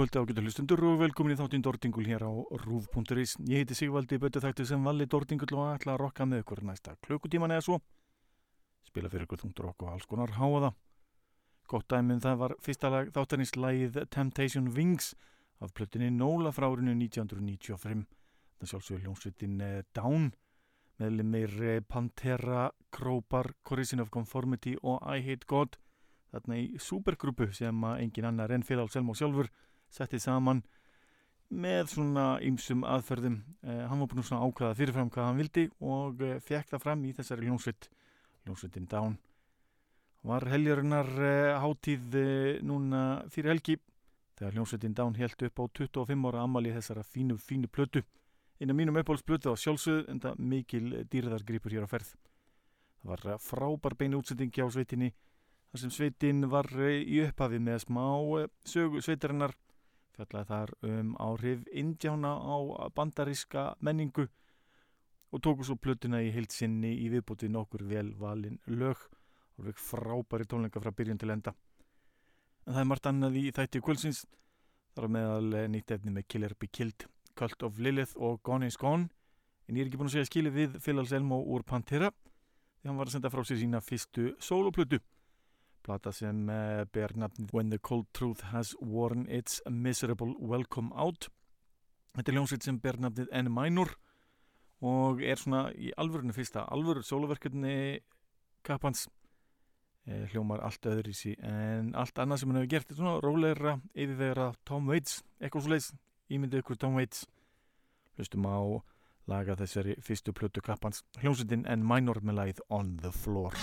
Kvöldi ágættu hlustundur og velkomin í þáttinn Dordingul hér á rúf.is. Ég heiti Sigvaldi Bötu þættu sem valli Dordingul og ætla að rokka með ykkur næsta klukkutíman eða svo. Spila fyrir ykkur þungtur okkur og alls konar háaða. Gott dæminn það var fyrsta lag þáttanins lagið Temptation Wings af plötinni Nóla frá árinu 1995. Það sjálfsögur hljómsveitin eh, Down meðlumir eh, Pantera, Krópar, Corrosion of Conformity og I Hate God þarna í supergrúpu sem engin annar enn Félál Selmó sjálfur settið saman með svona ymsum aðferðum. Eh, hann var búin að ákvæða fyrirfram hvað hann vildi og eh, fekk það fram í þessari hljómsveit. Hljómsveitin Down. Var heljarinnar eh, hátíð eh, núna fyrir helgi þegar hljómsveitin Down held upp á 25 ára ammali þessara fínu, fínu plötu. Einu mínum uppáhaldsplötu á sjálfsögð en það mikil dýrðargripur hér á ferð. Það var eh, frábær beinu útsendingi á sveitinni þar sem sveitin var eh, í upphafi með smá sögu sveitarinnar fjallaði þar um áhrif indjána á bandaríska menningu og tóku svo plötuna í heilsinni í viðbútið nokkur vel valin lög. Og frábæri tónleika frá byrjun til enda. En það er margt annað í þætti kvöldsins. Þar meðal eh, nýtt efni með Killer Be Killed, Cult of Lilith og Gone is Gone. En ég er ekki búin að segja skilið við Phil Anselmo úr Pantera því hann var að senda frá sér sína fyrstu soloplötu plata sem uh, ber nafnið When the Cold Truth Has Worn Its Miserable Welcome Out. Þetta er ljónsveit sem ber nafnið N minor og er svona í alvörinu fyrsta alvöru soloverkefni Kappans. Eh, hljómar allt öðru í sí en allt annað sem hann hefur gert er svona róleira yfirvegara Tom Waits eitthvað svo leiðs, ímyndið ykkur Tom Waits. Hlustum á laga þessari fyrstu plötu Kappans. Hljómsveitin N minor með lagið On the Floor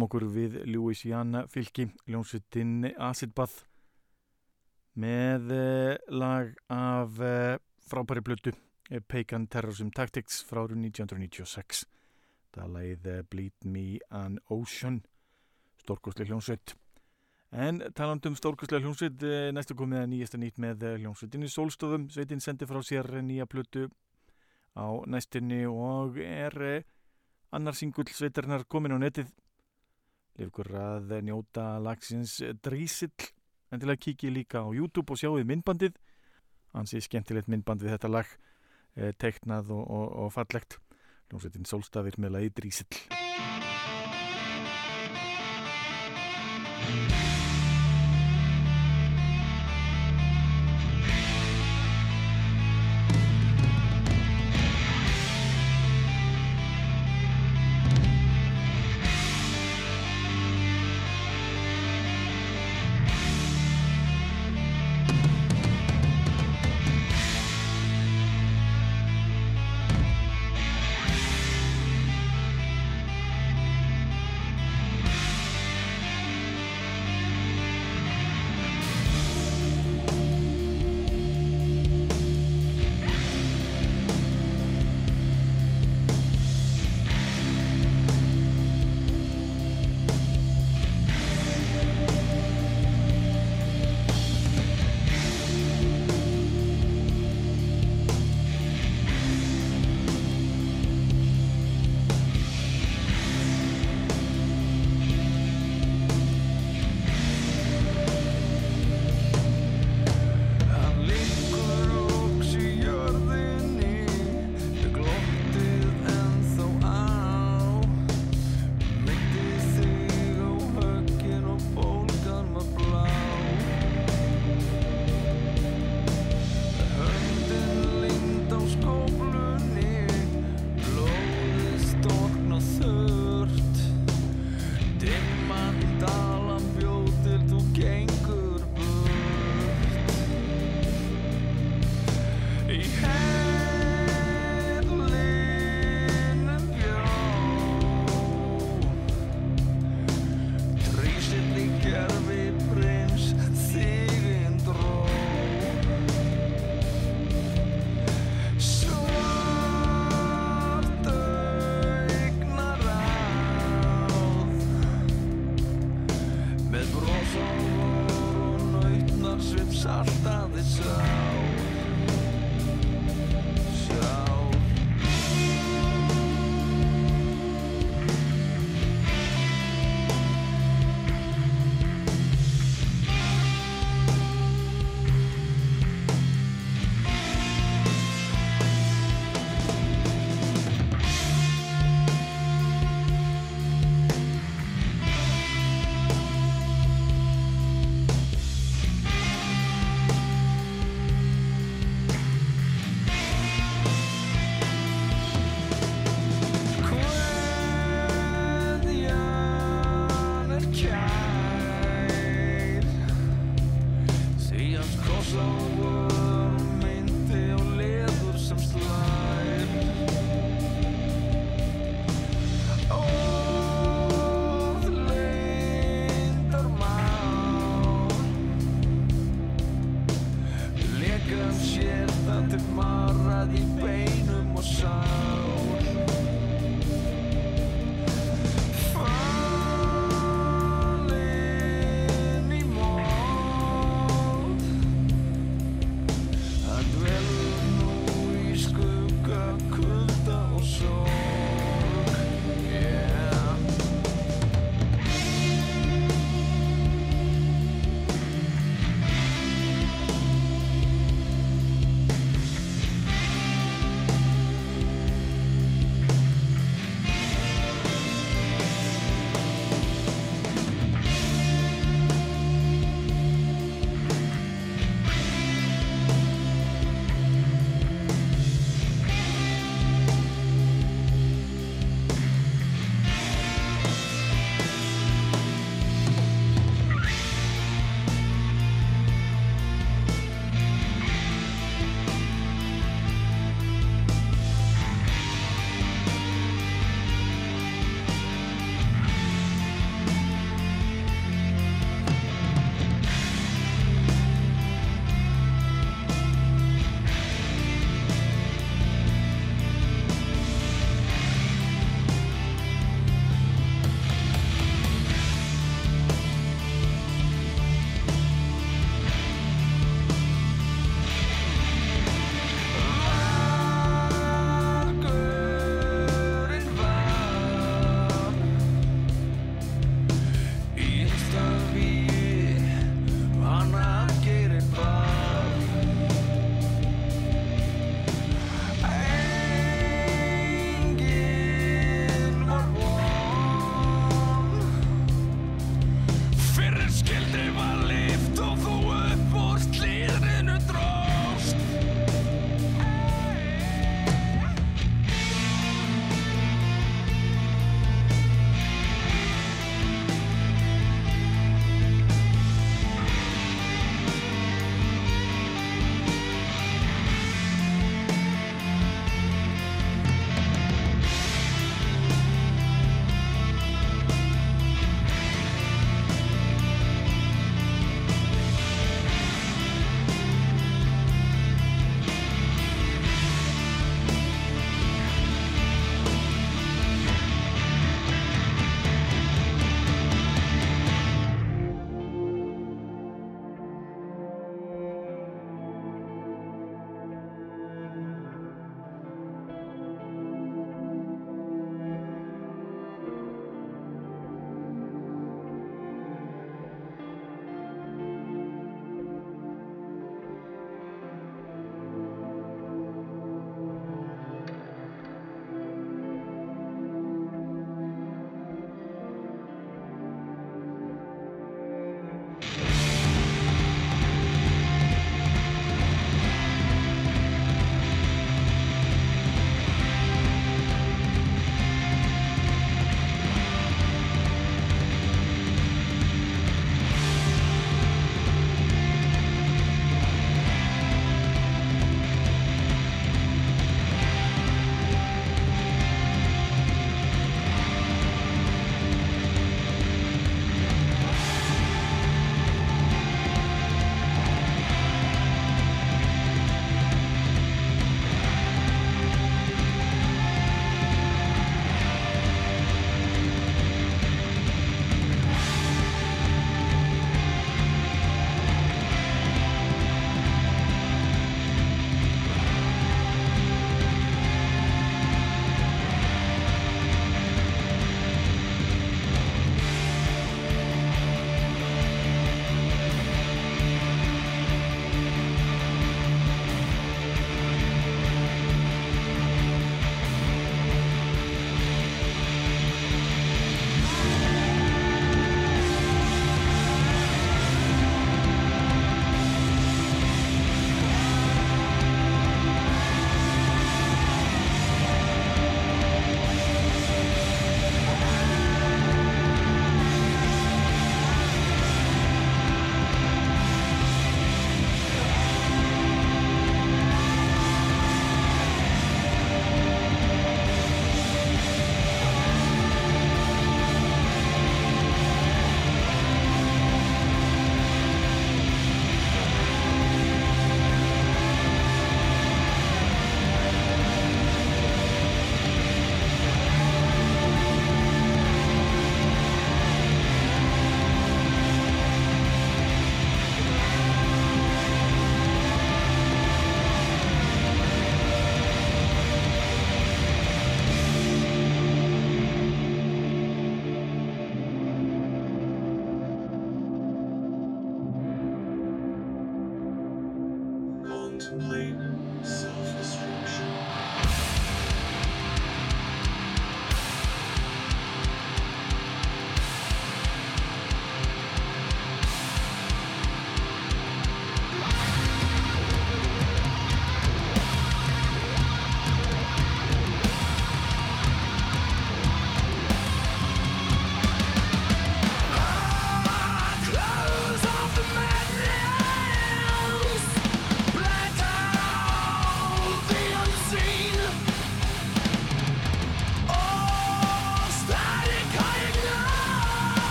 höldum okkur við Louisiana fylki, ljónsutinn Acid Bath með eh, lag af eh, frábæri blötu Pagan Terrorism Tactics frá 1996 það lagið Bleed Me an Ocean stórkostlega hljónsveit en talandum stórkostlega hljónsveit næstu komið að nýjasta nýtt með hljónsveitinni Solstofum, sveitin sendi frá sér nýja blötu á næstinni og er annar singull sveitarnar komin á netið lefgur að njóta lagsins Drísill en til að kíkja líka á YouTube og sjáu myndbandið. Hansi skemmtilegt myndband við þetta lag eh, teiknað og, og, og fallegt. Hljómsveitin Solstafir með lagi Drísill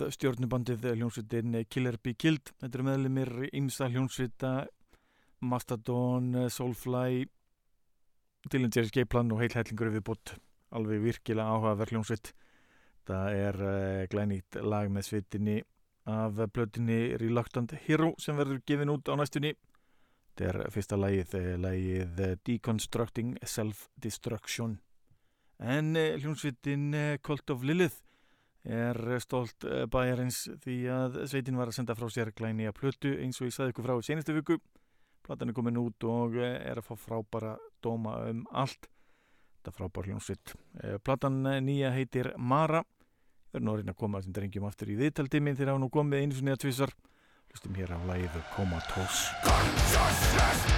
annað stjórnubandið hljónsvitin Killer Be Killed. Þetta eru meðlumir ímsa hljónsvita Mastodon, Soulfly Dillinger Escape Plan og heil hellingur við bútt alveg virkilega áhugaverð hljónsvit það er uh, glænýtt lag með svitinni af blötinni Reluctant Hero sem verður gefin út á næstunni. Þetta er fyrsta lagið eh, lagið Deconstructing Self-Destruction. En hljónsvitin Cult of Lilith er stolt eh, bæjarins því að sveitin var að senda frá sér glæni að plötu eins og ég saði ykkur frá í senastu viku. Platan er komin út og eh, er að fá frábæra dóma um allt. Þetta frábær hljómsvitt eh, platan nýja heitir Mara. Við erum orðin að koma sem drengjum aftur í viðtaldiminn þegar hann nú komið einu svona tvissar hlustum hér á lægið Comatose. Consciousness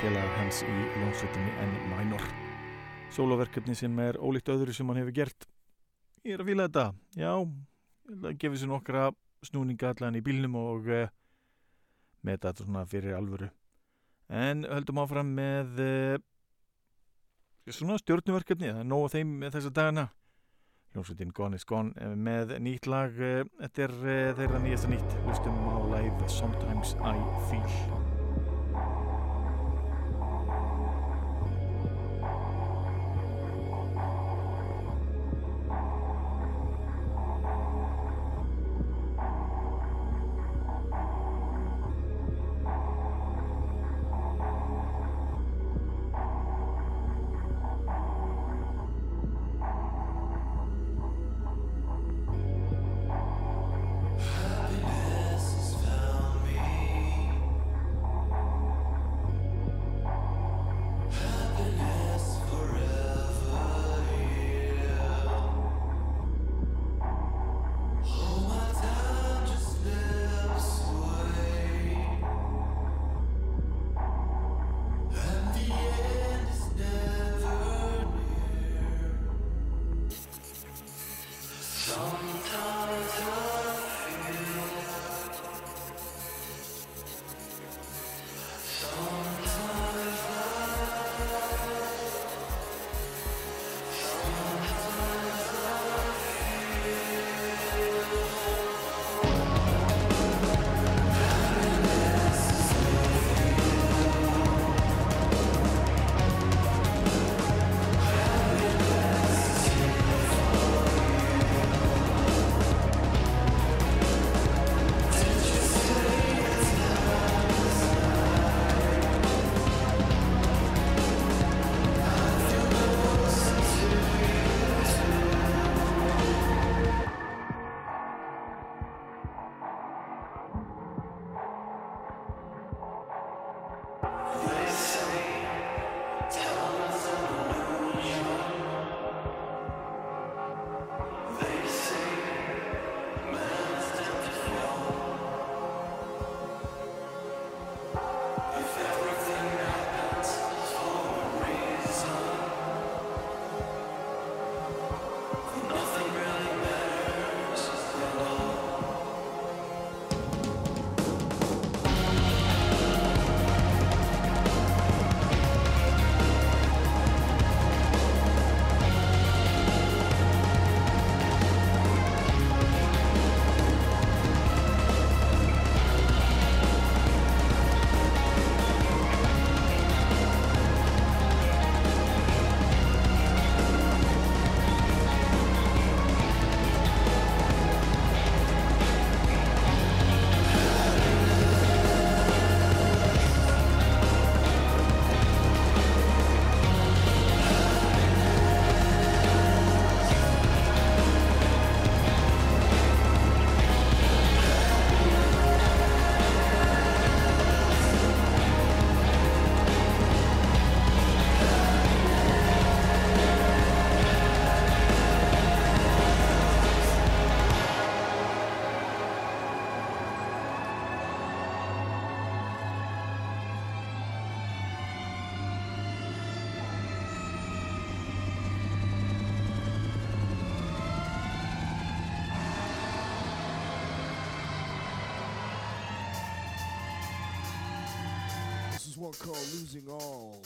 félagar hans í ljónsveitinni N Minor. Soloverkefni sem er ólíkt öðru sem hann hefur gert. Ég er að fýla þetta. Já, það gefur sér nokkra snúninga allan í bílnum og uh, með þetta svona fyrir alvöru. En höldum áfram með uh, svona stjórnuverkefni það er nóg þeim með þessa dagana. Hljómsveitin Gone is Gone eh, með nýtt lag þetta er þeirra nýjasta nýtt. Hlustum á live Sometimes I Feel one called Losing All.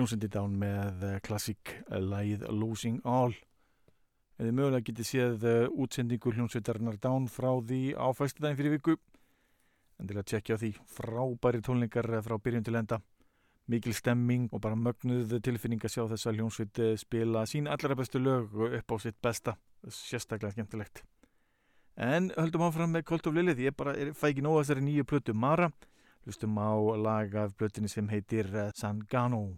Hljómsendið dán með eh, klassík læð Losing All. Eða mögulega getið séð eh, útsendingu hljómsveitarinnar dán frá því á fæstudagin fyrir viku. En til að tjekkja því frábæri tólningar eh, frá byrjun til enda. Mikil stemming og bara mögnuð tilfinning að sjá þessa hljómsveit spila sín allra bestu lög upp á sitt besta. Sérstaklega skemmtilegt. En höldum áfram með Colt of Lilith. Ég bara er, fæ ekki nóga þessari nýju plötu Mara. Hlustum á laga af plötunni sem heitir Sangano.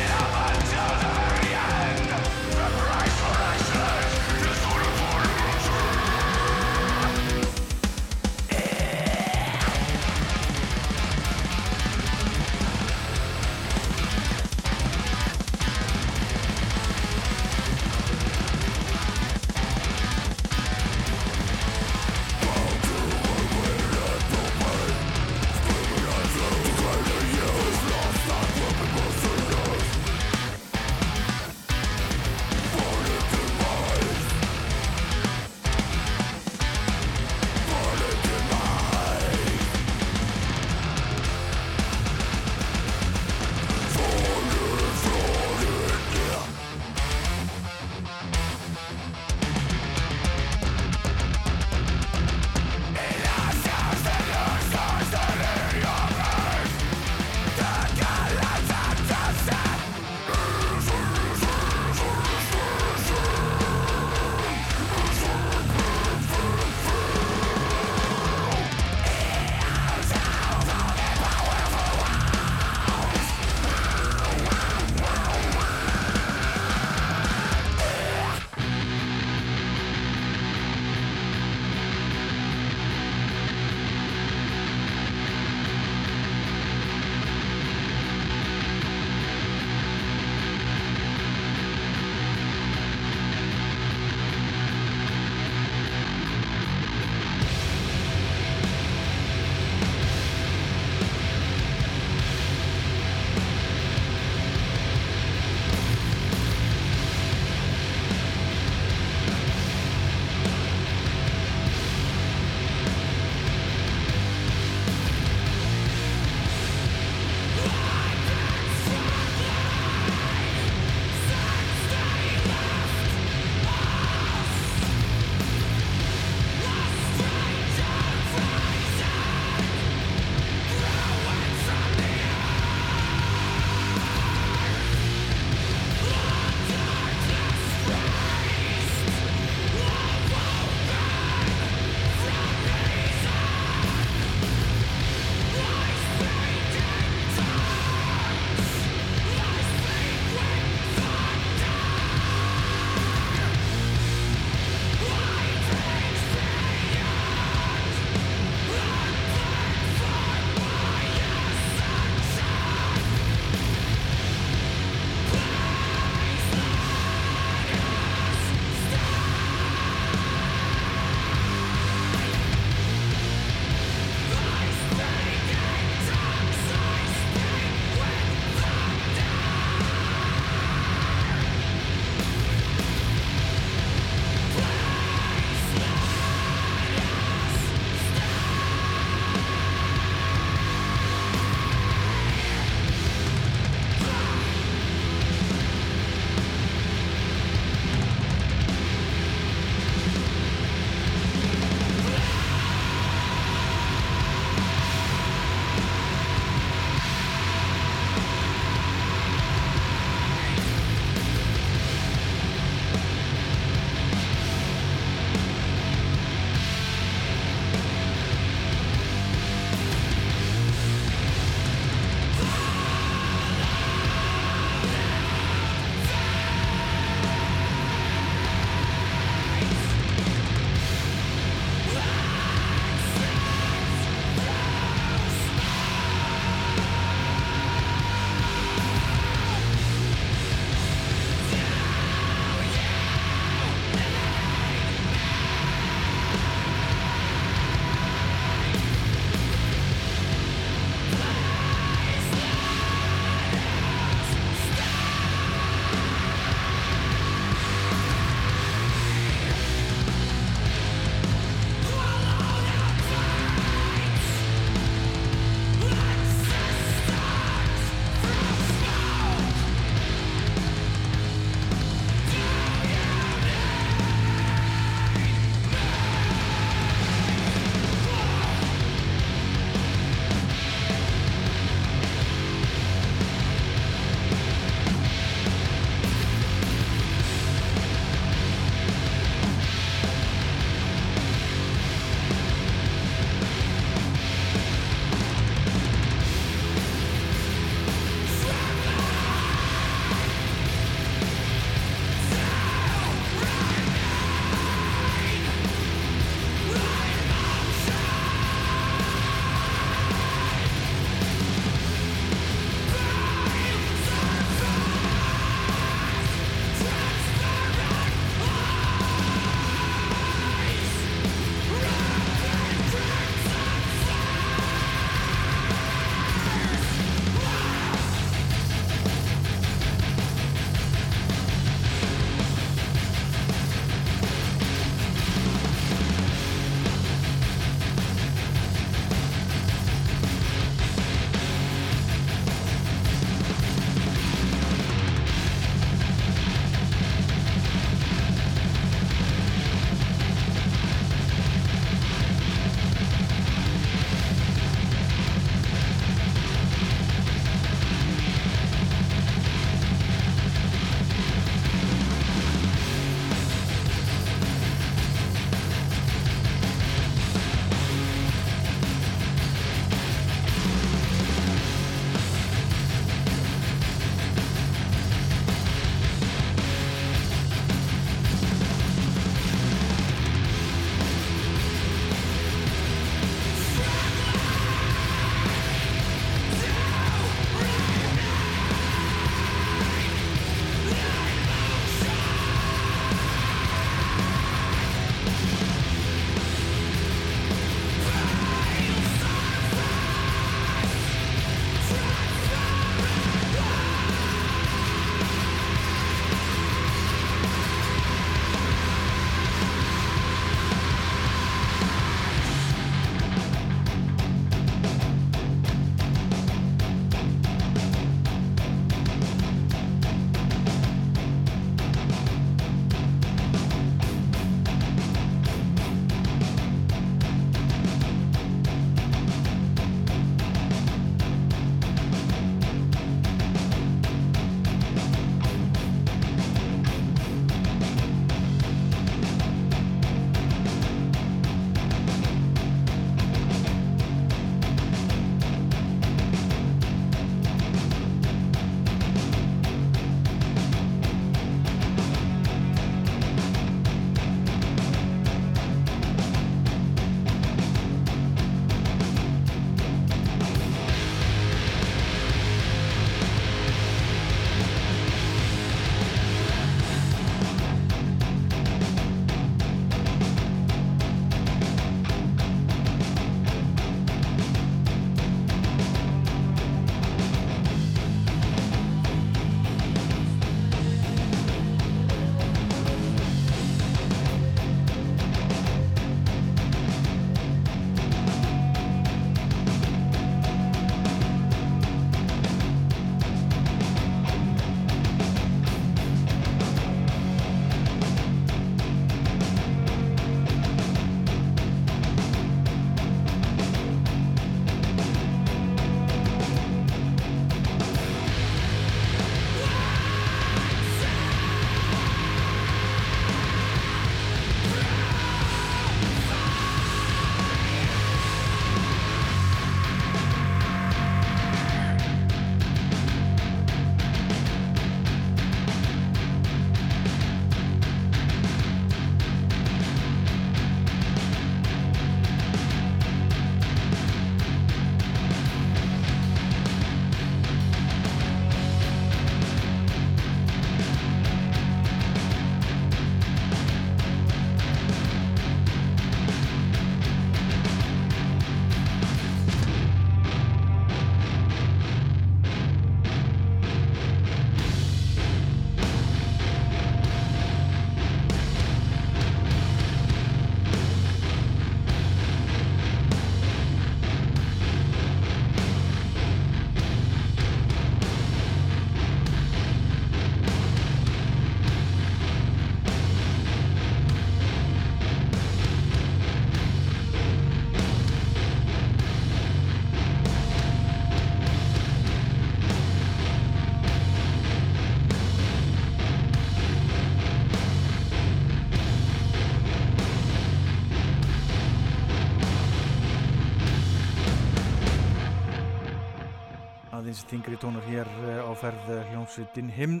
Aðeins þingri tónar hér eh, á ferð hljómsveitin himn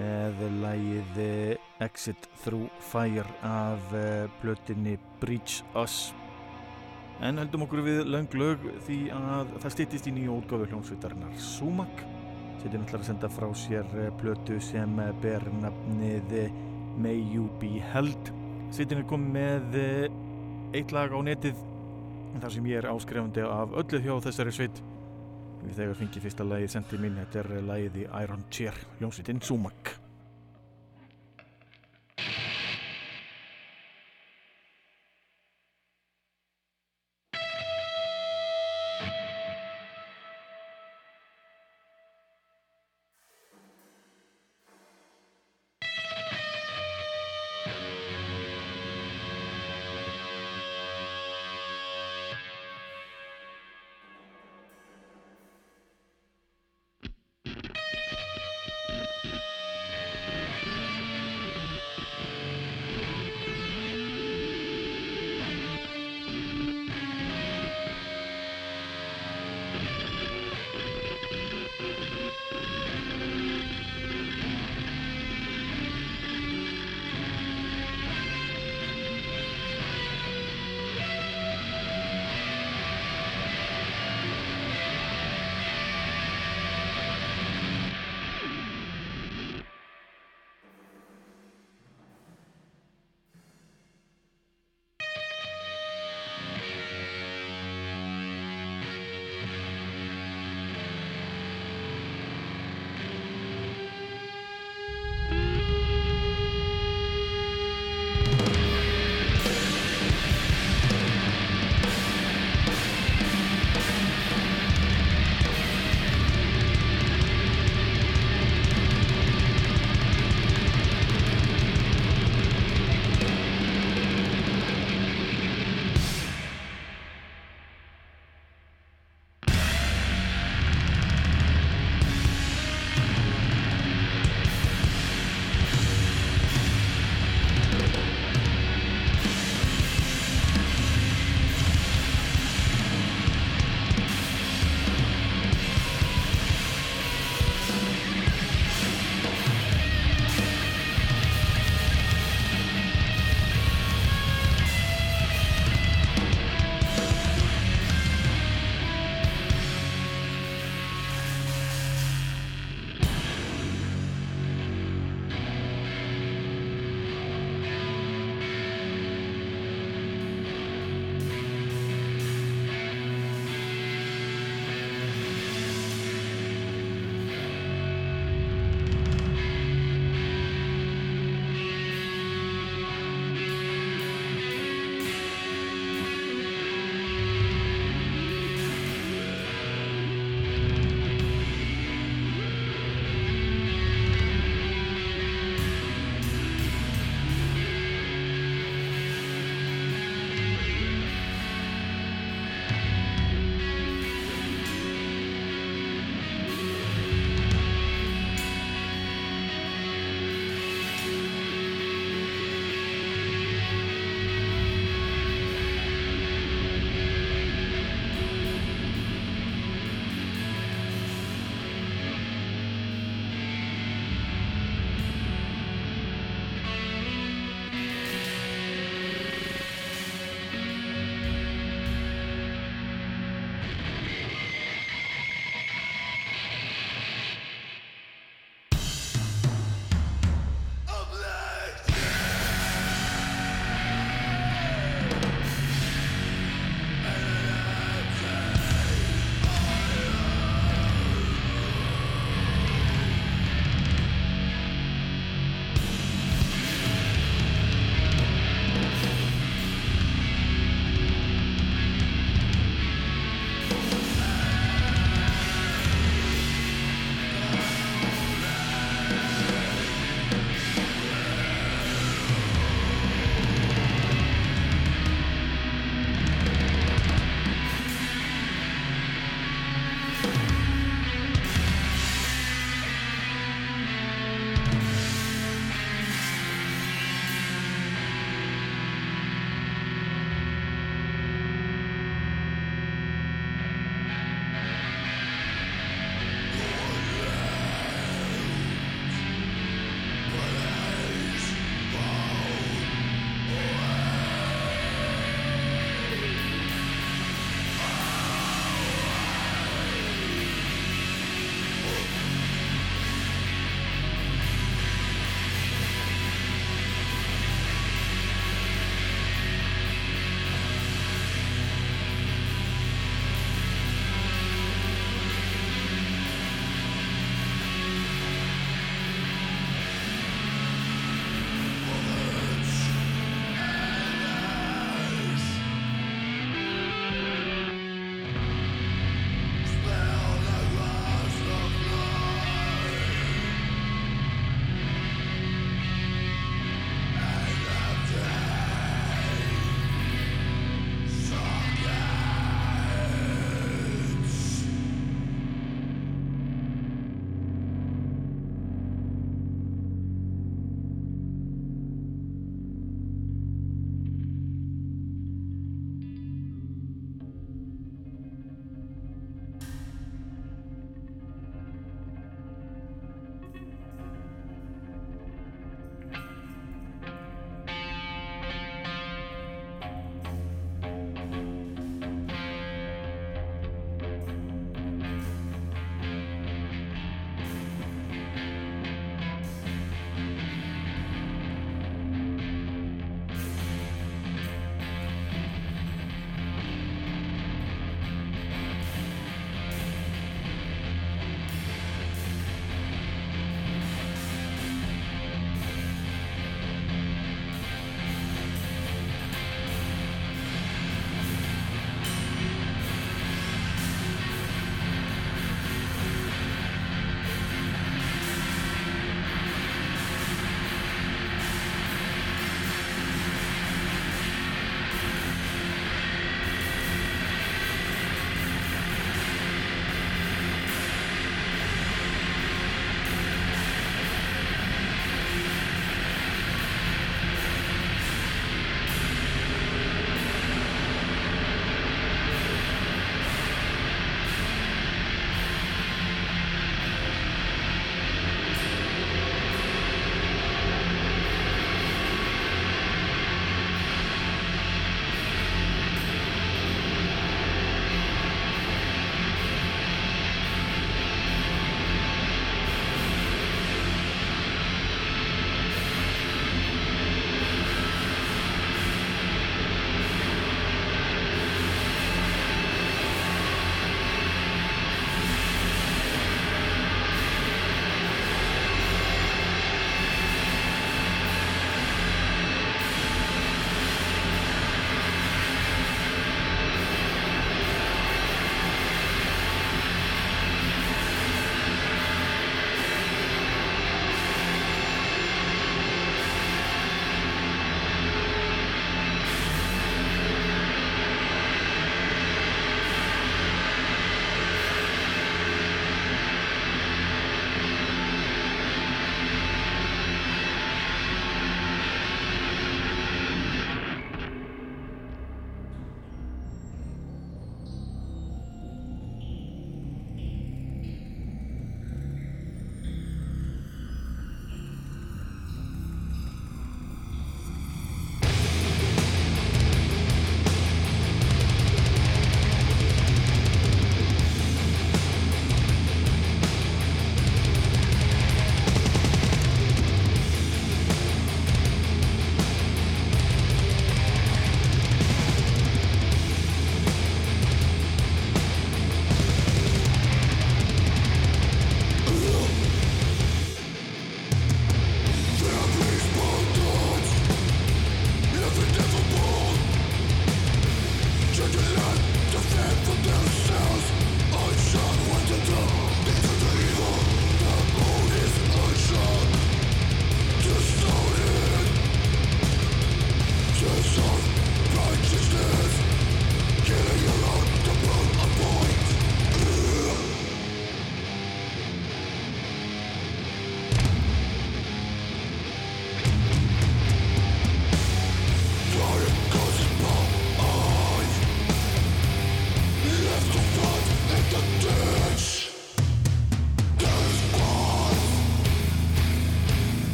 með lægið eh, Exit Through Fire af blötinni Breach Us. En heldum okkur við lang lög því að það stýttist í nýju útgáðu hljómsveitarinnar Sumak setjum ætlar að senda frá sér blötu sem ber nafnið May You Be Held. Setjum er komið með eitt lag á netið þar sem ég er áskrefandi af öllu hjá þessari sveit við þegar fengi fyrsta lagi sendið mín þetta er lagið í Iron Chair hljómsveitin Sumak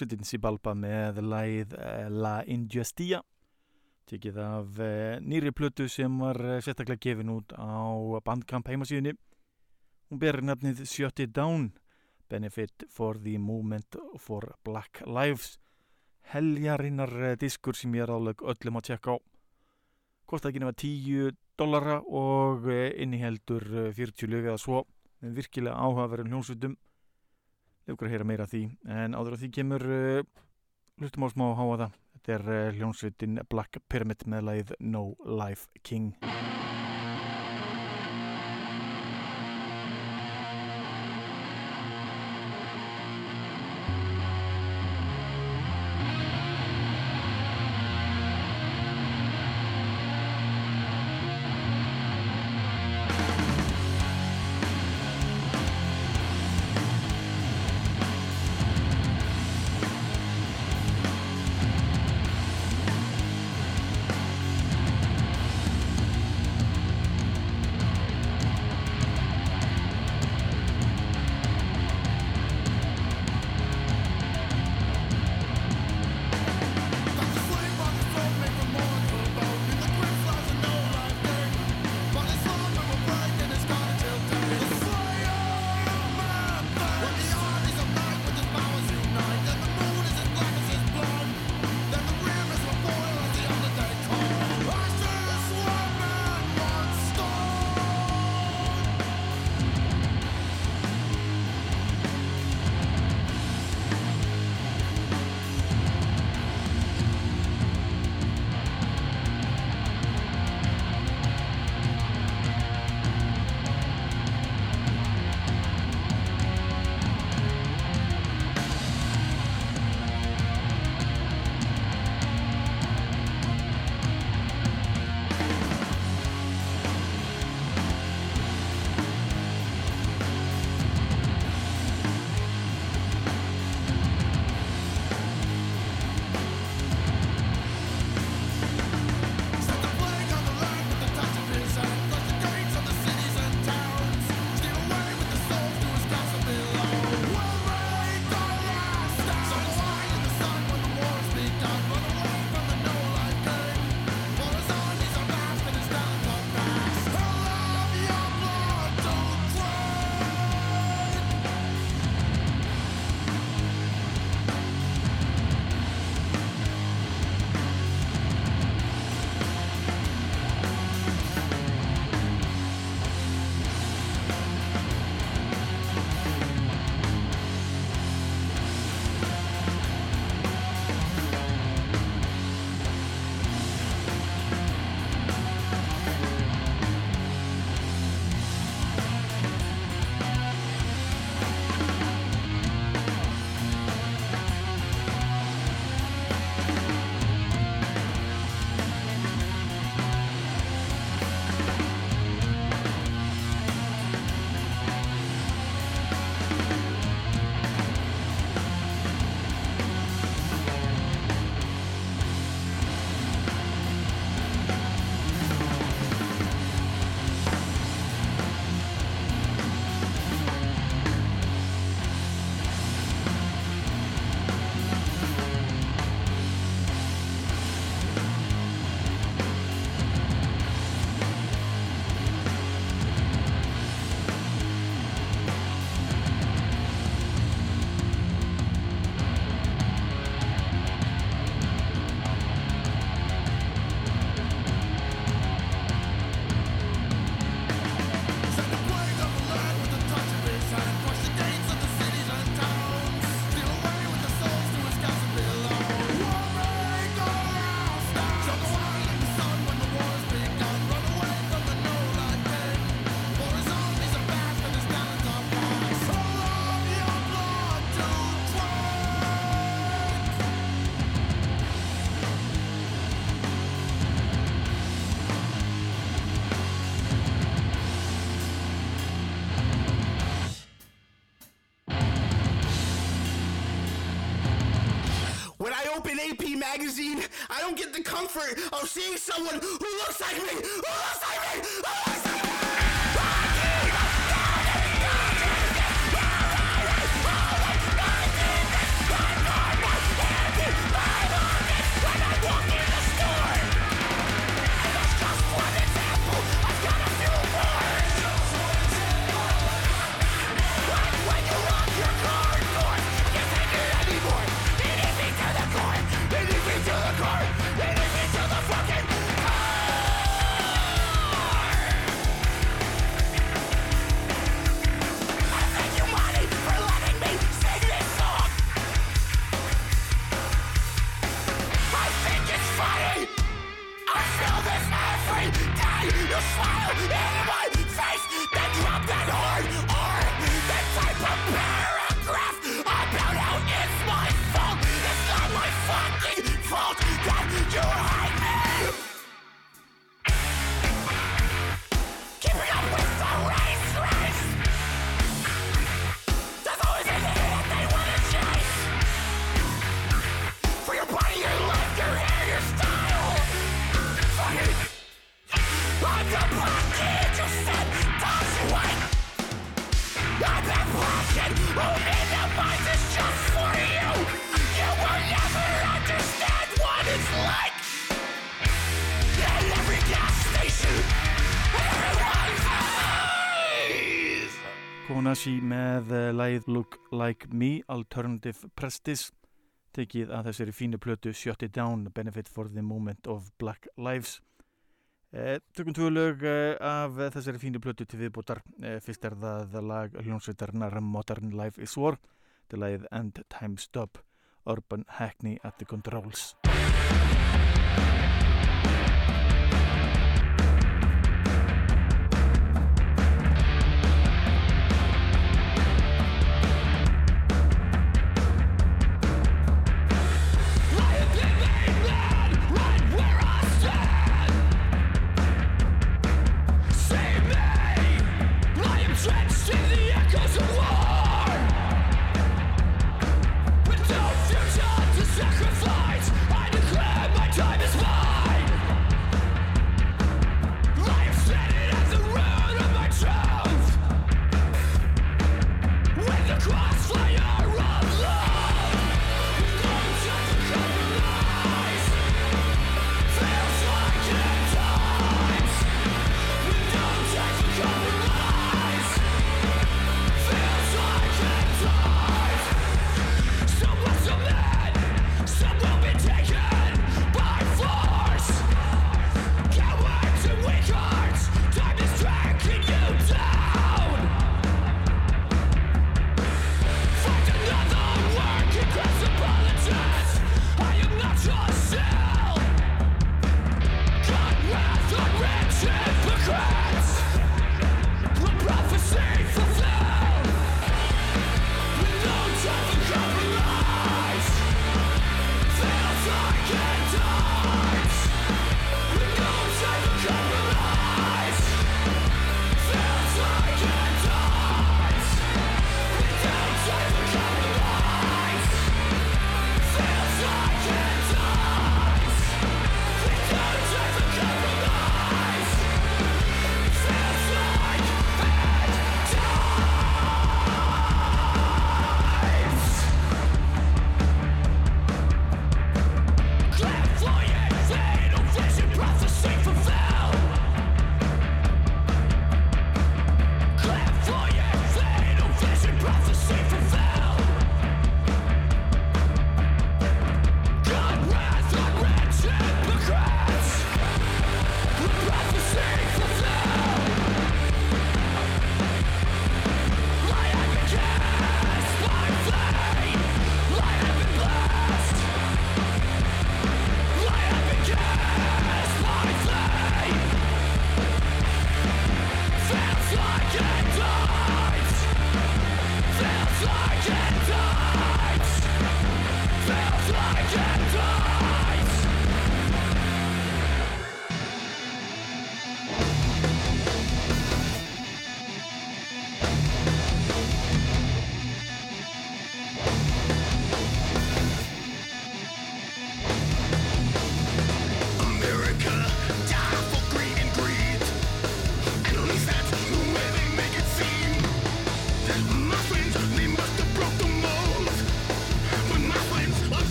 hljómsveitin Sibalba með læð eh, La Injusticia tekið af eh, nýri plötu sem var eh, sérstaklega gefin út á bandkamp heimasíðinni hún ber nefnið Shut It Down Benefit for the Movement for Black Lives. Heljarinnar diskur sem ég er áleg öllum að tjekka á. Kostar ekki nema 10 dollara og inniheldur 40 lög eða svo með virkilega áhugaverðin hljómsveitum lefur að heyra meira því. En áður að því kemur uh, hlustum á smá að háa það þetta er uh, hljómsveitin Black Pyramid með lagið No Life King magazine, I don't get the comfort of seeing someone who looks like me, who looks lagið Look Like Me Alternative Prestige tekið að þessari fínu plötu Shut It Down Benefit for the Moment of Black Lives. Eh, Tökum tvö lög eh, af þessari fínu plötu til viðbútar eh, fyrst er það lag hljónsveitarnar Modern Life is War til lagið End Time Stop Urban Hackney at the Controls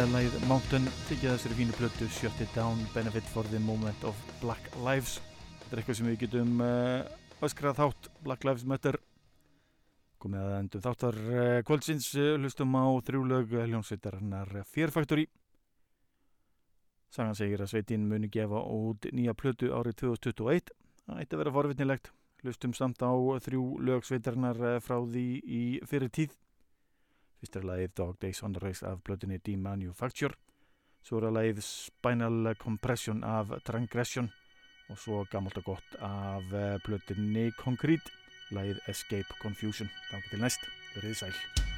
með læð Mountain tekið þessari fínu plötu Shut It Down Benefit for the Moment of Black Lives. Þetta er eitthvað sem við getum uh, öskrað þátt Black Lives Matter. Komið að endum þáttar uh, kvöldsins uh, hlustum á þrjúlög hljómsveitarinnar Fear Factory. Sagan segir að sveitin muni gefa út nýja plötu árið 2021 það ætti að vera forvitnilegt. Hlustum samt á þrjú lög sveitarinnar frá því í fyrir tíð Fyrst er lagið Dog Days on the Race af blöðinni D-Manufacture. Svo er lagið Spinal Compression af Transgression og svo gammalt og gott af blöðinni Concrete, lagið Escape Confusion. Þá til næst, verið sæl.